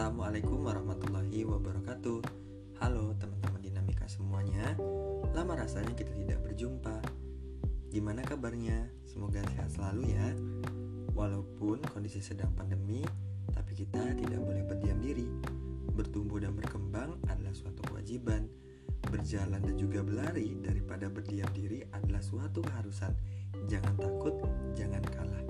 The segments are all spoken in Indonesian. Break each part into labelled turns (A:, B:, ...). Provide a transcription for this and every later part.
A: Assalamualaikum warahmatullahi wabarakatuh. Halo teman-teman dinamika semuanya. Lama rasanya kita tidak berjumpa. Gimana kabarnya? Semoga sehat selalu ya. Walaupun kondisi sedang pandemi Tapi kita tidak boleh berdiam diri. Bertumbuh dan berkembang adalah suatu kewajiban. Berjalan dan juga berlari daripada berdiam diri adalah suatu keharusan. Jangan takut, jangan kalah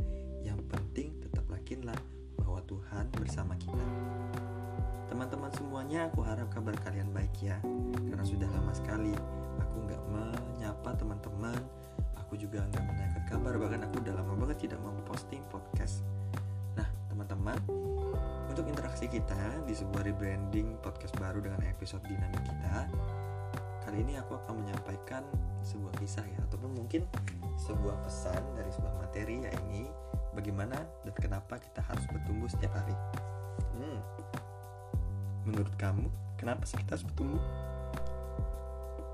A: ya, karena sudah lama sekali aku nggak menyapa teman-teman, aku juga nggak menanyakan kabar, bahkan aku udah lama banget tidak mau posting podcast. Nah, teman-teman, untuk interaksi kita di sebuah rebranding podcast baru dengan episode dinamik kita, kali ini aku akan menyampaikan sebuah kisah ya, ataupun mungkin sebuah pesan dari sebuah materi ya ini bagaimana dan kenapa kita harus bertumbuh setiap hari. Hmm. Menurut kamu, kenapa sih kita harus bertumbuh?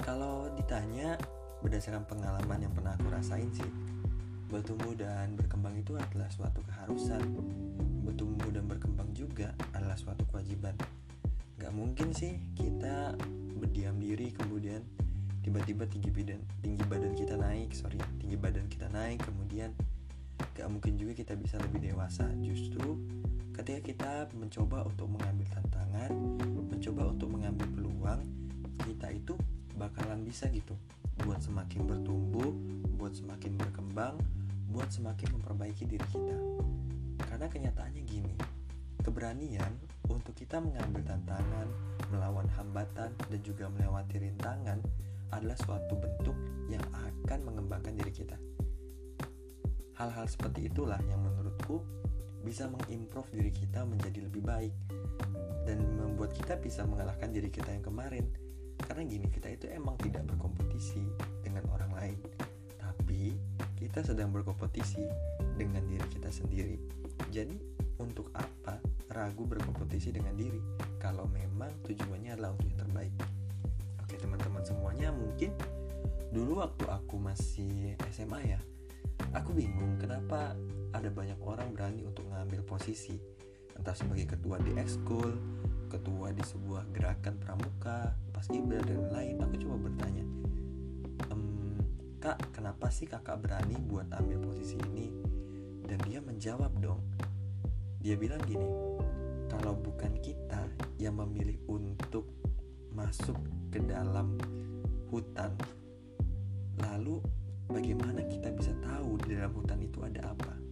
A: Kalau ditanya berdasarkan pengalaman yang pernah aku rasain sih, bertumbuh dan berkembang itu adalah suatu keharusan. Bertumbuh dan berkembang juga adalah suatu kewajiban. Gak mungkin sih kita berdiam diri kemudian tiba-tiba tinggi badan tinggi badan kita naik sorry tinggi badan kita naik kemudian gak mungkin juga kita bisa lebih dewasa justru ketika kita mencoba untuk mengambil tantangan mencoba untuk mengambil peluang kita itu bakalan bisa gitu. Buat semakin bertumbuh buat semakin berkembang buat semakin memperbaiki diri kita. Karena kenyataannya gini keberanian untuk kita mengambil tantangan melawan hambatan dan juga melewati rintangan adalah suatu bentuk yang akan mengembangkan diri kita. Hal-hal seperti itulah yang menurutku bisa mengimprove diri kita menjadi lebih baik dan membuat kita bisa mengalahkan diri kita yang kemarin. Karena gini, kita itu emang tidak berkompetisi dengan orang lain, tapi kita sedang berkompetisi dengan diri kita sendiri. Jadi, untuk apa ragu berkompetisi dengan diri kalau memang tujuannya adalah untuk yang terbaik? Oke, teman-teman semuanya, mungkin dulu waktu aku masih SMA ya, Aku bingung kenapa ada banyak orang berani untuk mengambil posisi entah sebagai ketua di ekskul, ketua di sebuah gerakan pramuka, pas ibra dan lain. Aku coba bertanya, ehm, kak kenapa sih kakak berani buat ambil posisi ini? Dan dia menjawab dong. Dia bilang gini, kalau bukan kita yang memilih untuk masuk ke dalam hutan, lalu bagaimana kita bisa tahu di dalam hutan itu ada apa?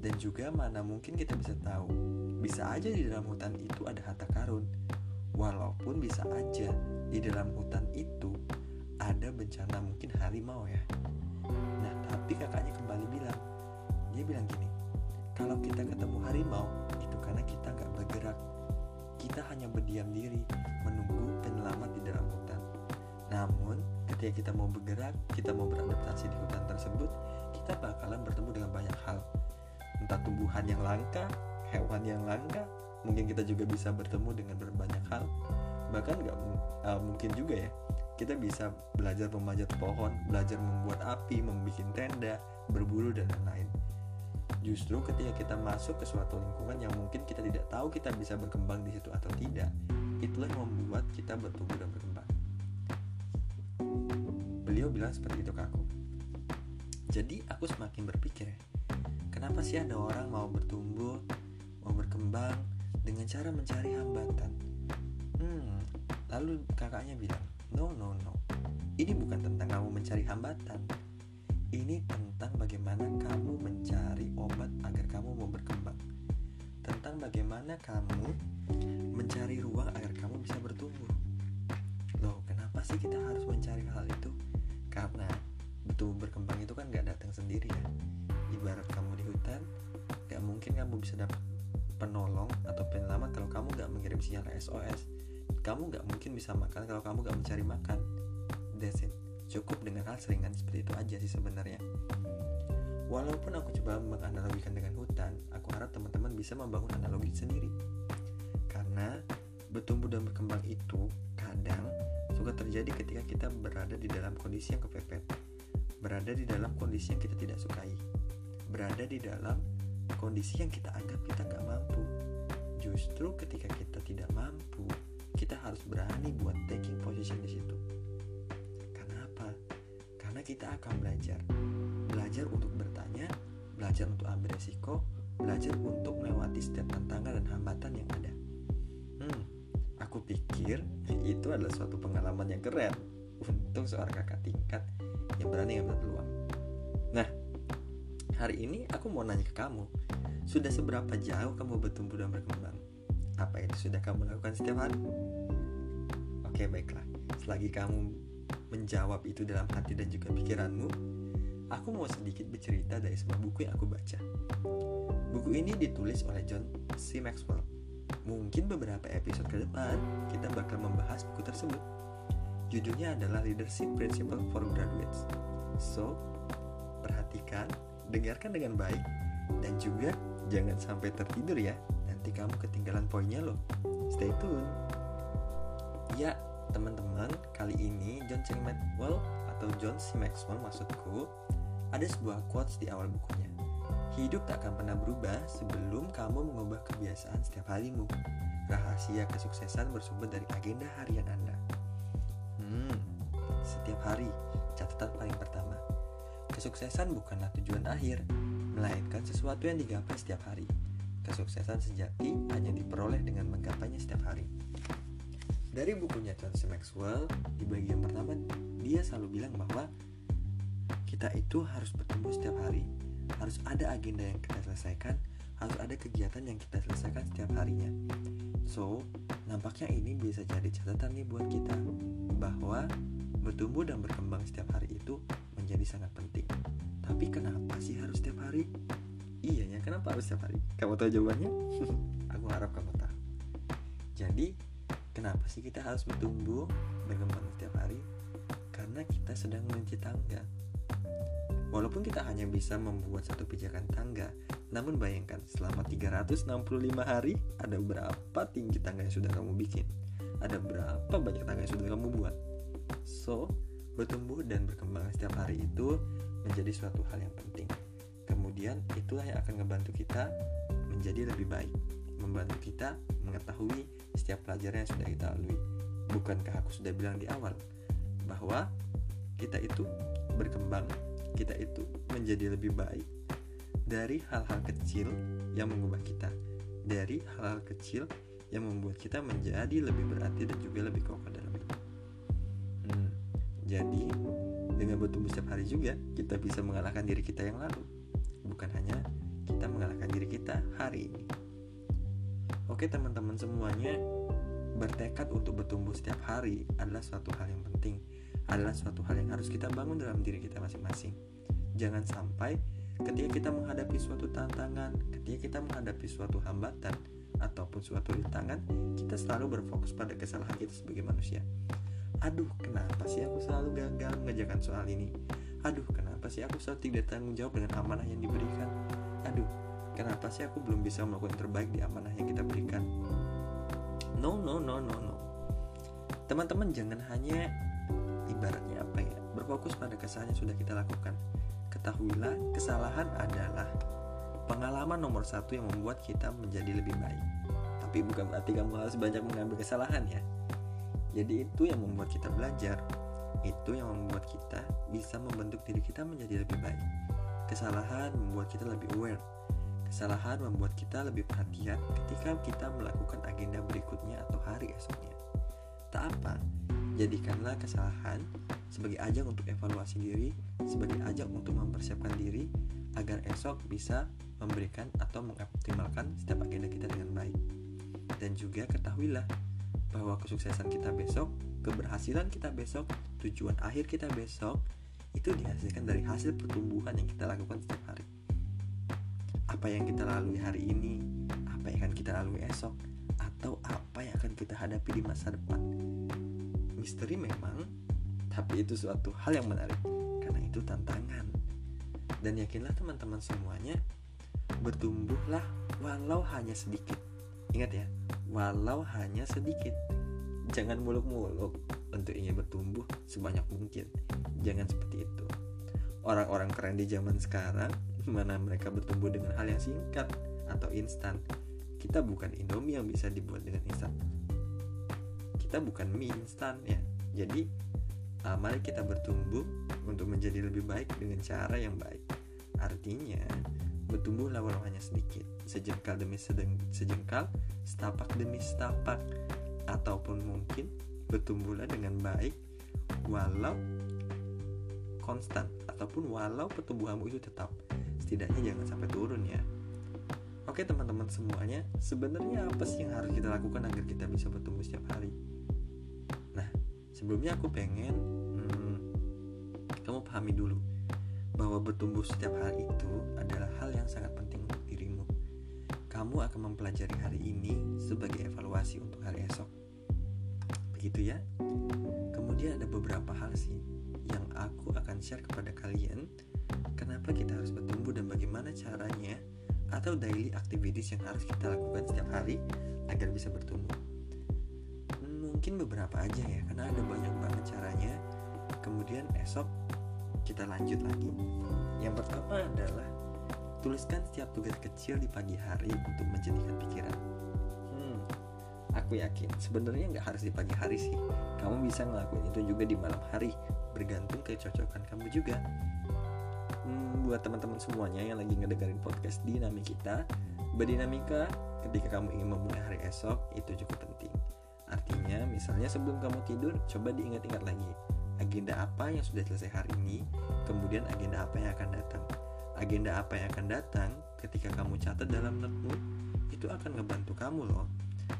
A: Dan juga mana mungkin kita bisa tahu, bisa aja di dalam hutan itu ada harta karun. Walaupun bisa aja di dalam hutan itu ada bencana mungkin harimau ya. Nah, tapi kakaknya kembali bilang, dia bilang gini, kalau kita ketemu harimau, itu karena kita nggak bergerak. Kita hanya berdiam diri, menunggu penyelamat di dalam hutan. Namun, ketika kita mau bergerak, kita mau beradaptasi di hutan tersebut, kita bakalan bertemu dengan banyak hal. Entah tumbuhan yang langka, hewan yang langka, mungkin kita juga bisa bertemu dengan berbanyak hal. Bahkan nggak uh, mungkin juga ya, kita bisa belajar memanjat pohon, belajar membuat api, membuat tenda, berburu dan lain-lain. Justru ketika kita masuk ke suatu lingkungan yang mungkin kita tidak tahu kita bisa berkembang di situ atau tidak, itulah yang membuat kita bertumbuh dan berkembang beliau bilang seperti itu ke aku jadi aku semakin berpikir kenapa sih ada orang mau bertumbuh mau berkembang dengan cara mencari hambatan? Hmm lalu kakaknya bilang no no no. Ini bukan tentang kamu mencari hambatan. Ini tentang bagaimana kamu mencari obat agar kamu mau berkembang. Tentang bagaimana kamu mencari ruang agar kamu bisa bertumbuh. Loh kenapa sih kita harus mencari hal itu? Karena betul berkembang itu kan gak datang sendiri ya ibarat kamu di hutan gak mungkin kamu bisa dapat penolong atau penyelamat kalau kamu gak mengirim sinyal SOS kamu gak mungkin bisa makan kalau kamu gak mencari makan. That's it. Cukup dengan hal seringan seperti itu aja sih sebenarnya. Walaupun aku coba menganalogikan dengan hutan, aku harap teman-teman bisa membangun analogi sendiri. Karena bertumbuh dan berkembang itu kadang suka terjadi ketika kita berada di dalam kondisi yang kepepet, berada di dalam kondisi yang kita tidak sukai, berada di dalam kondisi yang kita anggap kita nggak mampu. justru ketika kita tidak mampu, kita harus berani buat taking position di situ. Karena apa? Karena kita akan belajar. Belajar untuk bertanya, belajar untuk ambil resiko, belajar untuk melewati setiap tantangan dan hambatan yang ada. Hmm, aku pikir itu adalah suatu pengalaman yang keren untuk seorang kakak tingkat yang berani ngambil peluang. Nah, hari ini aku mau nanya ke kamu, sudah seberapa jauh kamu bertumbuh dan berkembang? Apa itu sudah kamu lakukan setiap hari? Oke, baiklah. Selagi kamu menjawab itu dalam hati dan juga pikiranmu, aku mau sedikit bercerita dari sebuah buku yang aku baca. Buku ini ditulis oleh John C. Maxwell. Mungkin beberapa episode ke depan kita bakal membahas buku tersebut. Judulnya adalah Leadership Principle for Graduates. So, perhatikan, dengarkan dengan baik, dan juga jangan sampai tertidur ya. Nanti kamu ketinggalan poinnya loh. Stay tune. Ya, teman-teman, kali ini John C. Maxwell atau John C. Maxwell maksudku ada sebuah quotes di awal bukunya. Hidup tak akan pernah berubah sebelum kamu mengubah kebiasaan setiap harimu. Rahasia kesuksesan bersumber dari agenda harian Anda. Hmm, setiap hari, catatan paling pertama. Kesuksesan bukanlah tujuan akhir, melainkan sesuatu yang digapai setiap hari. Kesuksesan sejati hanya diperoleh dengan menggapainya setiap hari. Dari bukunya John C. Maxwell, di bagian pertama dia selalu bilang bahwa kita itu harus bertumbuh setiap hari, harus ada agenda yang kita selesaikan, harus ada kegiatan yang kita selesaikan setiap harinya. So, nampaknya ini bisa jadi catatan nih buat kita bahwa bertumbuh dan berkembang setiap hari itu menjadi sangat penting. Tapi kenapa sih harus setiap hari? Iya ya, kenapa harus setiap hari? Kamu tahu jawabannya? Aku harap kamu tahu. Jadi, Kenapa sih kita harus bertumbuh, berkembang setiap hari? Karena kita sedang mencuci tangga. Walaupun kita hanya bisa membuat satu pijakan tangga, namun bayangkan selama 365 hari ada berapa tinggi tangga yang sudah kamu bikin? Ada berapa banyak tangga yang sudah kamu buat? So, bertumbuh dan berkembang setiap hari itu menjadi suatu hal yang penting. Kemudian itulah yang akan membantu kita menjadi lebih baik, membantu kita mengetahui setiap pelajaran yang sudah kita lalui. Bukankah aku sudah bilang di awal bahwa kita itu berkembang, kita itu menjadi lebih baik dari hal-hal kecil yang mengubah kita, dari hal-hal kecil yang membuat kita menjadi lebih berarti dan juga lebih kokoh dalam hidup. Hmm, jadi dengan bertumbuh setiap hari juga kita bisa mengalahkan diri kita yang lalu, bukan hanya kita mengalahkan diri kita hari ini. Oke teman-teman semuanya Bertekad untuk bertumbuh setiap hari adalah suatu hal yang penting. Adalah suatu hal yang harus kita bangun dalam diri kita masing-masing. Jangan sampai ketika kita menghadapi suatu tantangan Ketika kita menghadapi suatu hambatan Ataupun suatu rintangan Kita selalu berfokus pada kesalahan kita sebagai manusia Aduh kenapa sih aku selalu gagal mengerjakan soal ini Aduh kenapa sih aku selalu tidak tanggung jawab dengan amanah yang diberikan Aduh Kenapa sih aku belum bisa melakukan terbaik di amanah yang kita berikan? No, no, no, no, no. Teman-teman jangan hanya ibaratnya apa ya, berfokus pada kesalahan yang sudah kita lakukan. Ketahuilah, kesalahan adalah pengalaman nomor satu yang membuat kita menjadi lebih baik. Tapi bukan berarti kamu harus banyak mengambil kesalahan ya. Jadi itu yang membuat kita belajar. Itu yang membuat kita bisa membentuk diri kita menjadi lebih baik. Kesalahan membuat kita lebih aware Kesalahan membuat kita lebih perhatian ketika kita melakukan agenda berikutnya atau hari esoknya. Tak apa, jadikanlah kesalahan sebagai ajang untuk evaluasi diri, sebagai ajang untuk mempersiapkan diri agar esok bisa memberikan atau mengoptimalkan setiap agenda kita dengan baik. Dan juga ketahuilah bahwa kesuksesan kita besok, keberhasilan kita besok, tujuan akhir kita besok itu dihasilkan dari hasil pertumbuhan yang kita lakukan setiap hari apa yang kita lalui hari ini, apa yang akan kita lalui esok, atau apa yang akan kita hadapi di masa depan. Misteri memang, tapi itu suatu hal yang menarik karena itu tantangan. Dan yakinlah teman-teman semuanya, bertumbuhlah walau hanya sedikit. Ingat ya, walau hanya sedikit. Jangan muluk-muluk untuk ingin bertumbuh sebanyak mungkin. Jangan seperti itu. Orang-orang keren di zaman sekarang mana mereka bertumbuh dengan hal yang singkat atau instan kita bukan Indomie yang bisa dibuat dengan instan kita bukan mie instan ya jadi uh, mari kita bertumbuh untuk menjadi lebih baik dengan cara yang baik artinya bertumbuhlah walau hanya sedikit. Sejengkal demi sedeng, sejengkal setapak demi setapak. Ataupun mungkin bertumbuhlah dengan baik walau konstan. Ataupun walau pertumbuhanmu itu tetap. Setidaknya jangan sampai turun ya. Oke teman-teman semuanya, sebenarnya apa sih yang harus kita lakukan agar kita bisa bertumbuh setiap hari? Nah, sebelumnya aku pengen hmm, kamu pahami dulu bahwa bertumbuh setiap hari itu adalah hal yang sangat penting untuk dirimu. Kamu akan mempelajari hari ini sebagai evaluasi untuk hari esok. Begitu ya. Kemudian ada beberapa hal sih yang aku akan share kepada kalian kenapa kita harus bertumbuh dan bagaimana caranya atau daily activities yang harus kita lakukan setiap hari agar bisa bertumbuh. Mungkin beberapa aja ya, karena ada banyak banget caranya. Kemudian esok kita lanjut lagi. Yang pertama adalah tuliskan setiap tugas kecil di pagi hari untuk menjadikan pikiran. Hmm, aku yakin sebenarnya nggak harus di pagi hari sih. Kamu bisa ngelakuin itu juga di malam hari, bergantung kecocokan kamu juga hmm, buat teman-teman semuanya yang lagi ngedengerin podcast dinamika kita berdinamika ketika kamu ingin memulai hari esok itu cukup penting artinya misalnya sebelum kamu tidur coba diingat-ingat lagi agenda apa yang sudah selesai hari ini kemudian agenda apa yang akan datang agenda apa yang akan datang ketika kamu catat dalam notebook itu akan ngebantu kamu loh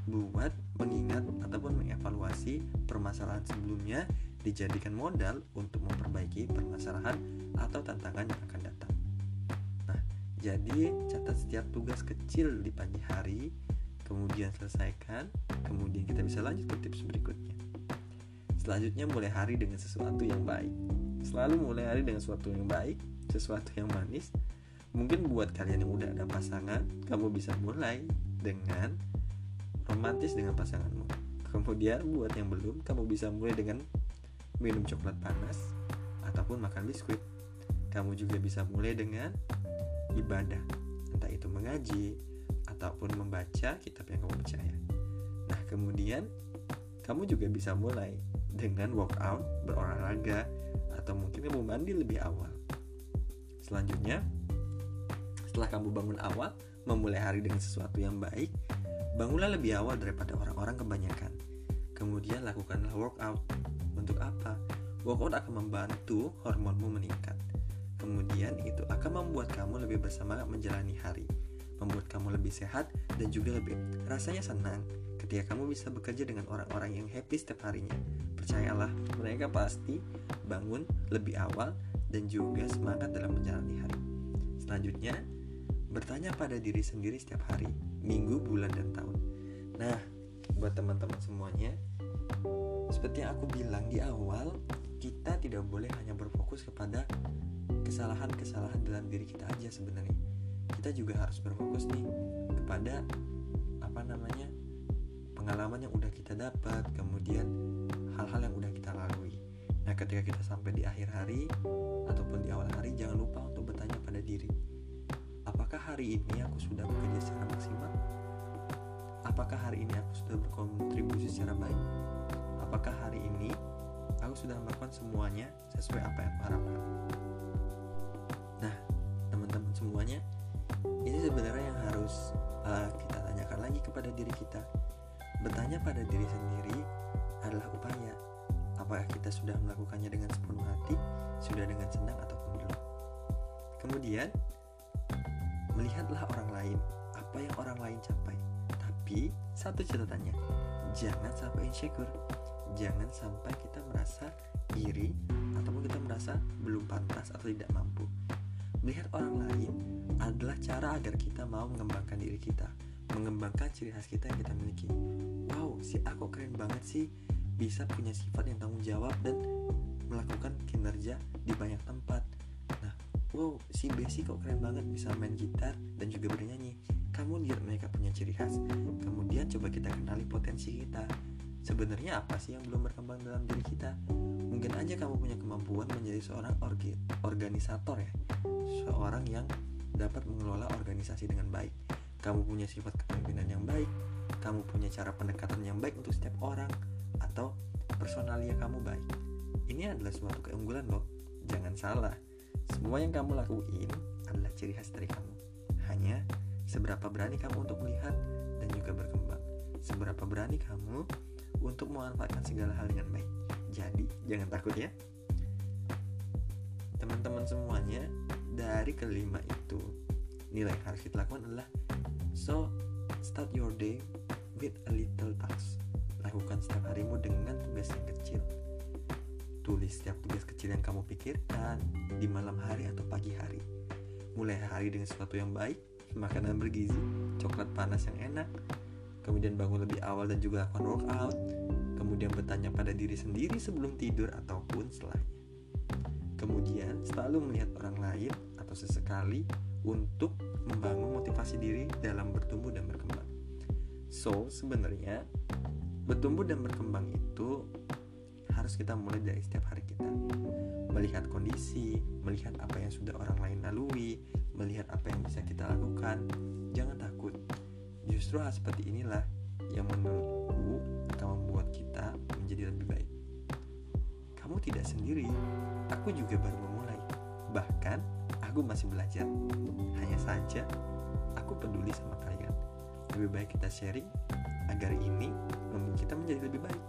A: buat mengingat ataupun mengevaluasi permasalahan sebelumnya dijadikan modal untuk memperbaiki permasalahan atau tantangan yang akan datang. Nah, jadi catat setiap tugas kecil di pagi hari, kemudian selesaikan, kemudian kita bisa lanjut ke tips berikutnya. Selanjutnya mulai hari dengan sesuatu yang baik. Selalu mulai hari dengan sesuatu yang baik, sesuatu yang manis. Mungkin buat kalian yang udah ada pasangan, kamu bisa mulai dengan romantis dengan pasanganmu. Kemudian buat yang belum, kamu bisa mulai dengan minum coklat panas, ataupun makan biskuit. Kamu juga bisa mulai dengan ibadah, entah itu mengaji ataupun membaca kitab yang kamu percaya. Nah, kemudian kamu juga bisa mulai dengan workout, berolahraga, atau mungkin kamu mandi lebih awal. Selanjutnya, setelah kamu bangun awal, memulai hari dengan sesuatu yang baik, bangunlah lebih awal daripada orang-orang kebanyakan. Kemudian lakukanlah workout, untuk apa? Workout akan membantu hormonmu meningkat. Kemudian itu akan membuat kamu lebih bersemangat menjalani hari, membuat kamu lebih sehat dan juga lebih rasanya senang ketika kamu bisa bekerja dengan orang-orang yang happy setiap harinya. Percayalah, mereka pasti bangun lebih awal dan juga semangat dalam menjalani hari. Selanjutnya, bertanya pada diri sendiri setiap hari, minggu, bulan, dan tahun. Nah, buat teman-teman semuanya, seperti yang aku bilang di awal, kita tidak boleh hanya berfokus kepada kesalahan-kesalahan dalam diri kita aja sebenarnya. Kita juga harus berfokus nih kepada apa namanya? pengalaman yang udah kita dapat, kemudian hal-hal yang udah kita lalui. Nah, ketika kita sampai di akhir hari ataupun di awal hari, jangan lupa untuk bertanya pada diri, apakah hari ini aku sudah bekerja secara maksimal? Apakah hari ini aku sudah berkontribusi secara baik? apakah hari ini aku sudah melakukan semuanya sesuai apa yang aku harapkan nah teman-teman semuanya ini sebenarnya yang harus uh, kita tanyakan lagi kepada diri kita bertanya pada diri sendiri adalah upaya. Apakah kita sudah melakukannya dengan sepenuh hati sudah dengan senang ataupun belum? Kemudian melihatlah orang lain apa yang orang lain capai. Tapi satu catatannya jangan sampai insecure. Jangan sampai kita merasa iri ataupun kita merasa belum pantas atau tidak mampu. Melihat orang lain adalah cara agar kita mau mengembangkan diri kita, mengembangkan ciri khas kita yang kita miliki. Wow, si aku keren banget sih, bisa punya sifat yang tanggung jawab dan melakukan kinerja di banyak tempat. Nah, wow, si Besi kok keren banget bisa main gitar dan juga bernyanyi. Kamu lihat mereka punya ciri khas. Kemudian coba kita kenali potensi kita sebenarnya apa sih yang belum berkembang dalam diri kita mungkin aja kamu punya kemampuan menjadi seorang organisator ya seorang yang dapat mengelola organisasi dengan baik kamu punya sifat kepemimpinan yang baik, kamu punya cara pendekatan yang baik untuk setiap orang, atau personalia kamu baik. Ini adalah suatu keunggulan loh. Jangan salah, semua yang kamu lakuin adalah ciri khas dari kamu. Hanya seberapa berani kamu untuk melihat dan juga berkembang. Seberapa berani kamu untuk memanfaatkan segala hal dengan baik. Jadi, jangan takut ya. Teman-teman semuanya, dari kelima itu, nilai yang harus kita lakukan adalah So, start your day with a little task. Lakukan setiap harimu dengan tugas yang kecil. Tulis setiap tugas kecil yang kamu pikirkan di malam hari atau pagi hari. Mulai hari dengan sesuatu yang baik, makanan bergizi, coklat panas yang enak, kemudian bangun lebih awal dan juga lakukan workout, kemudian bertanya pada diri sendiri sebelum tidur ataupun setelahnya. Kemudian selalu melihat orang lain atau sesekali untuk membangun motivasi diri dalam bertumbuh dan berkembang. So, sebenarnya bertumbuh dan berkembang itu harus kita mulai dari setiap hari kita. Melihat kondisi, melihat apa yang sudah orang lain lalui, melihat apa yang bisa kita lakukan. Jangan takut. Justru hal seperti inilah yang menurutku akan membuat kita menjadi lebih baik. Kamu tidak sendiri. Aku juga baru memulai. Bahkan aku masih belajar. Hanya saja aku peduli sama kalian. Lebih baik kita sharing agar ini membuat kita menjadi lebih baik.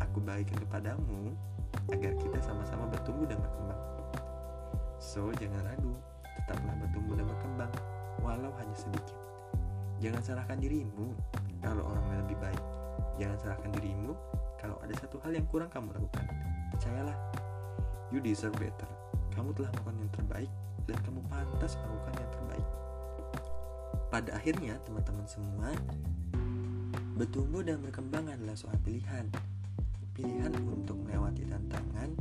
A: Aku bagikan kepadamu agar kita sama-sama bertumbuh dan berkembang. So, jangan ragu, tetaplah bertumbuh dan berkembang, walau hanya sedikit. Jangan salahkan dirimu kalau orang lain lebih baik. Jangan salahkan dirimu kalau ada satu hal yang kurang kamu lakukan. Percayalah, you deserve better. Kamu telah melakukan yang terbaik dan kamu pantas melakukan yang terbaik. Pada akhirnya, teman-teman semua, bertumbuh dan berkembang adalah soal pilihan. Pilihan untuk melewati tantangan,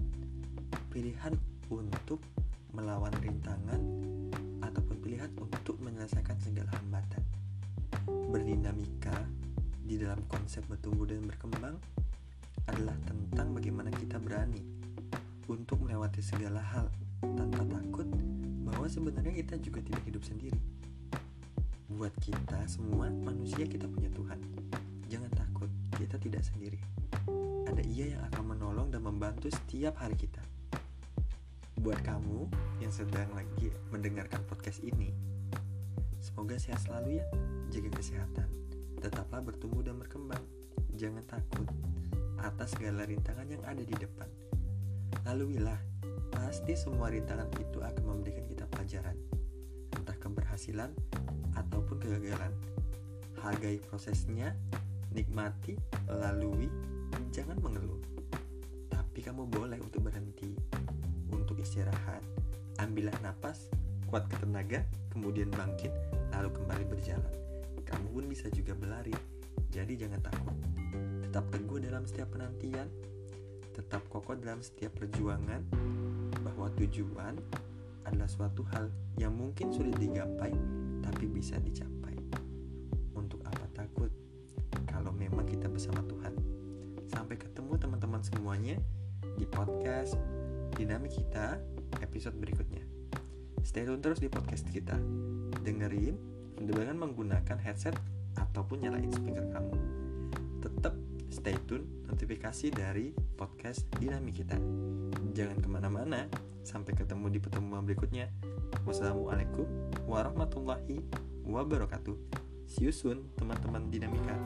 A: pilihan untuk melawan rintangan, ataupun pilihan untuk menyelesaikan segala hambatan. Berdinamika di dalam konsep bertumbuh dan berkembang adalah tentang bagaimana kita berani untuk melewati segala hal tanpa takut bahwa sebenarnya kita juga tidak hidup sendiri. Buat kita semua manusia kita punya Tuhan. Jangan takut, kita tidak sendiri. Ada Ia yang akan menolong dan membantu setiap hari kita. Buat kamu yang sedang lagi mendengarkan podcast ini, semoga sehat selalu ya. Jaga kesehatan. Tetaplah bertumbuh dan berkembang. Jangan takut atas segala rintangan yang ada di depan. Laluilah, pasti semua rintangan itu akan memberikan kita pelajaran, entah keberhasilan ataupun kegagalan. Hargai prosesnya, nikmati, lalui, jangan mengeluh. Tapi kamu boleh untuk berhenti, untuk istirahat, ambillah napas, kuatkan tenaga, kemudian bangkit, lalu kembali berjalan. Kamu pun bisa juga berlari, jadi jangan takut. Tetap teguh dalam setiap penantian, tetap kokoh dalam setiap perjuangan, bahwa tujuan adalah suatu hal yang mungkin sulit digapai, tapi bisa dicapai. Untuk apa takut kalau memang kita bersama Tuhan? Sampai ketemu teman-teman semuanya di podcast Dinamik kita episode berikutnya. Stay tune terus di podcast kita. Dengerin dengan menggunakan headset ataupun nyalain speaker kamu. Tetap stay tune notifikasi dari podcast Dinamik kita. Jangan ke mana-mana, sampai ketemu di pertemuan berikutnya. Wassalamualaikum warahmatullahi wabarakatuh. See you soon, teman-teman Dinamika.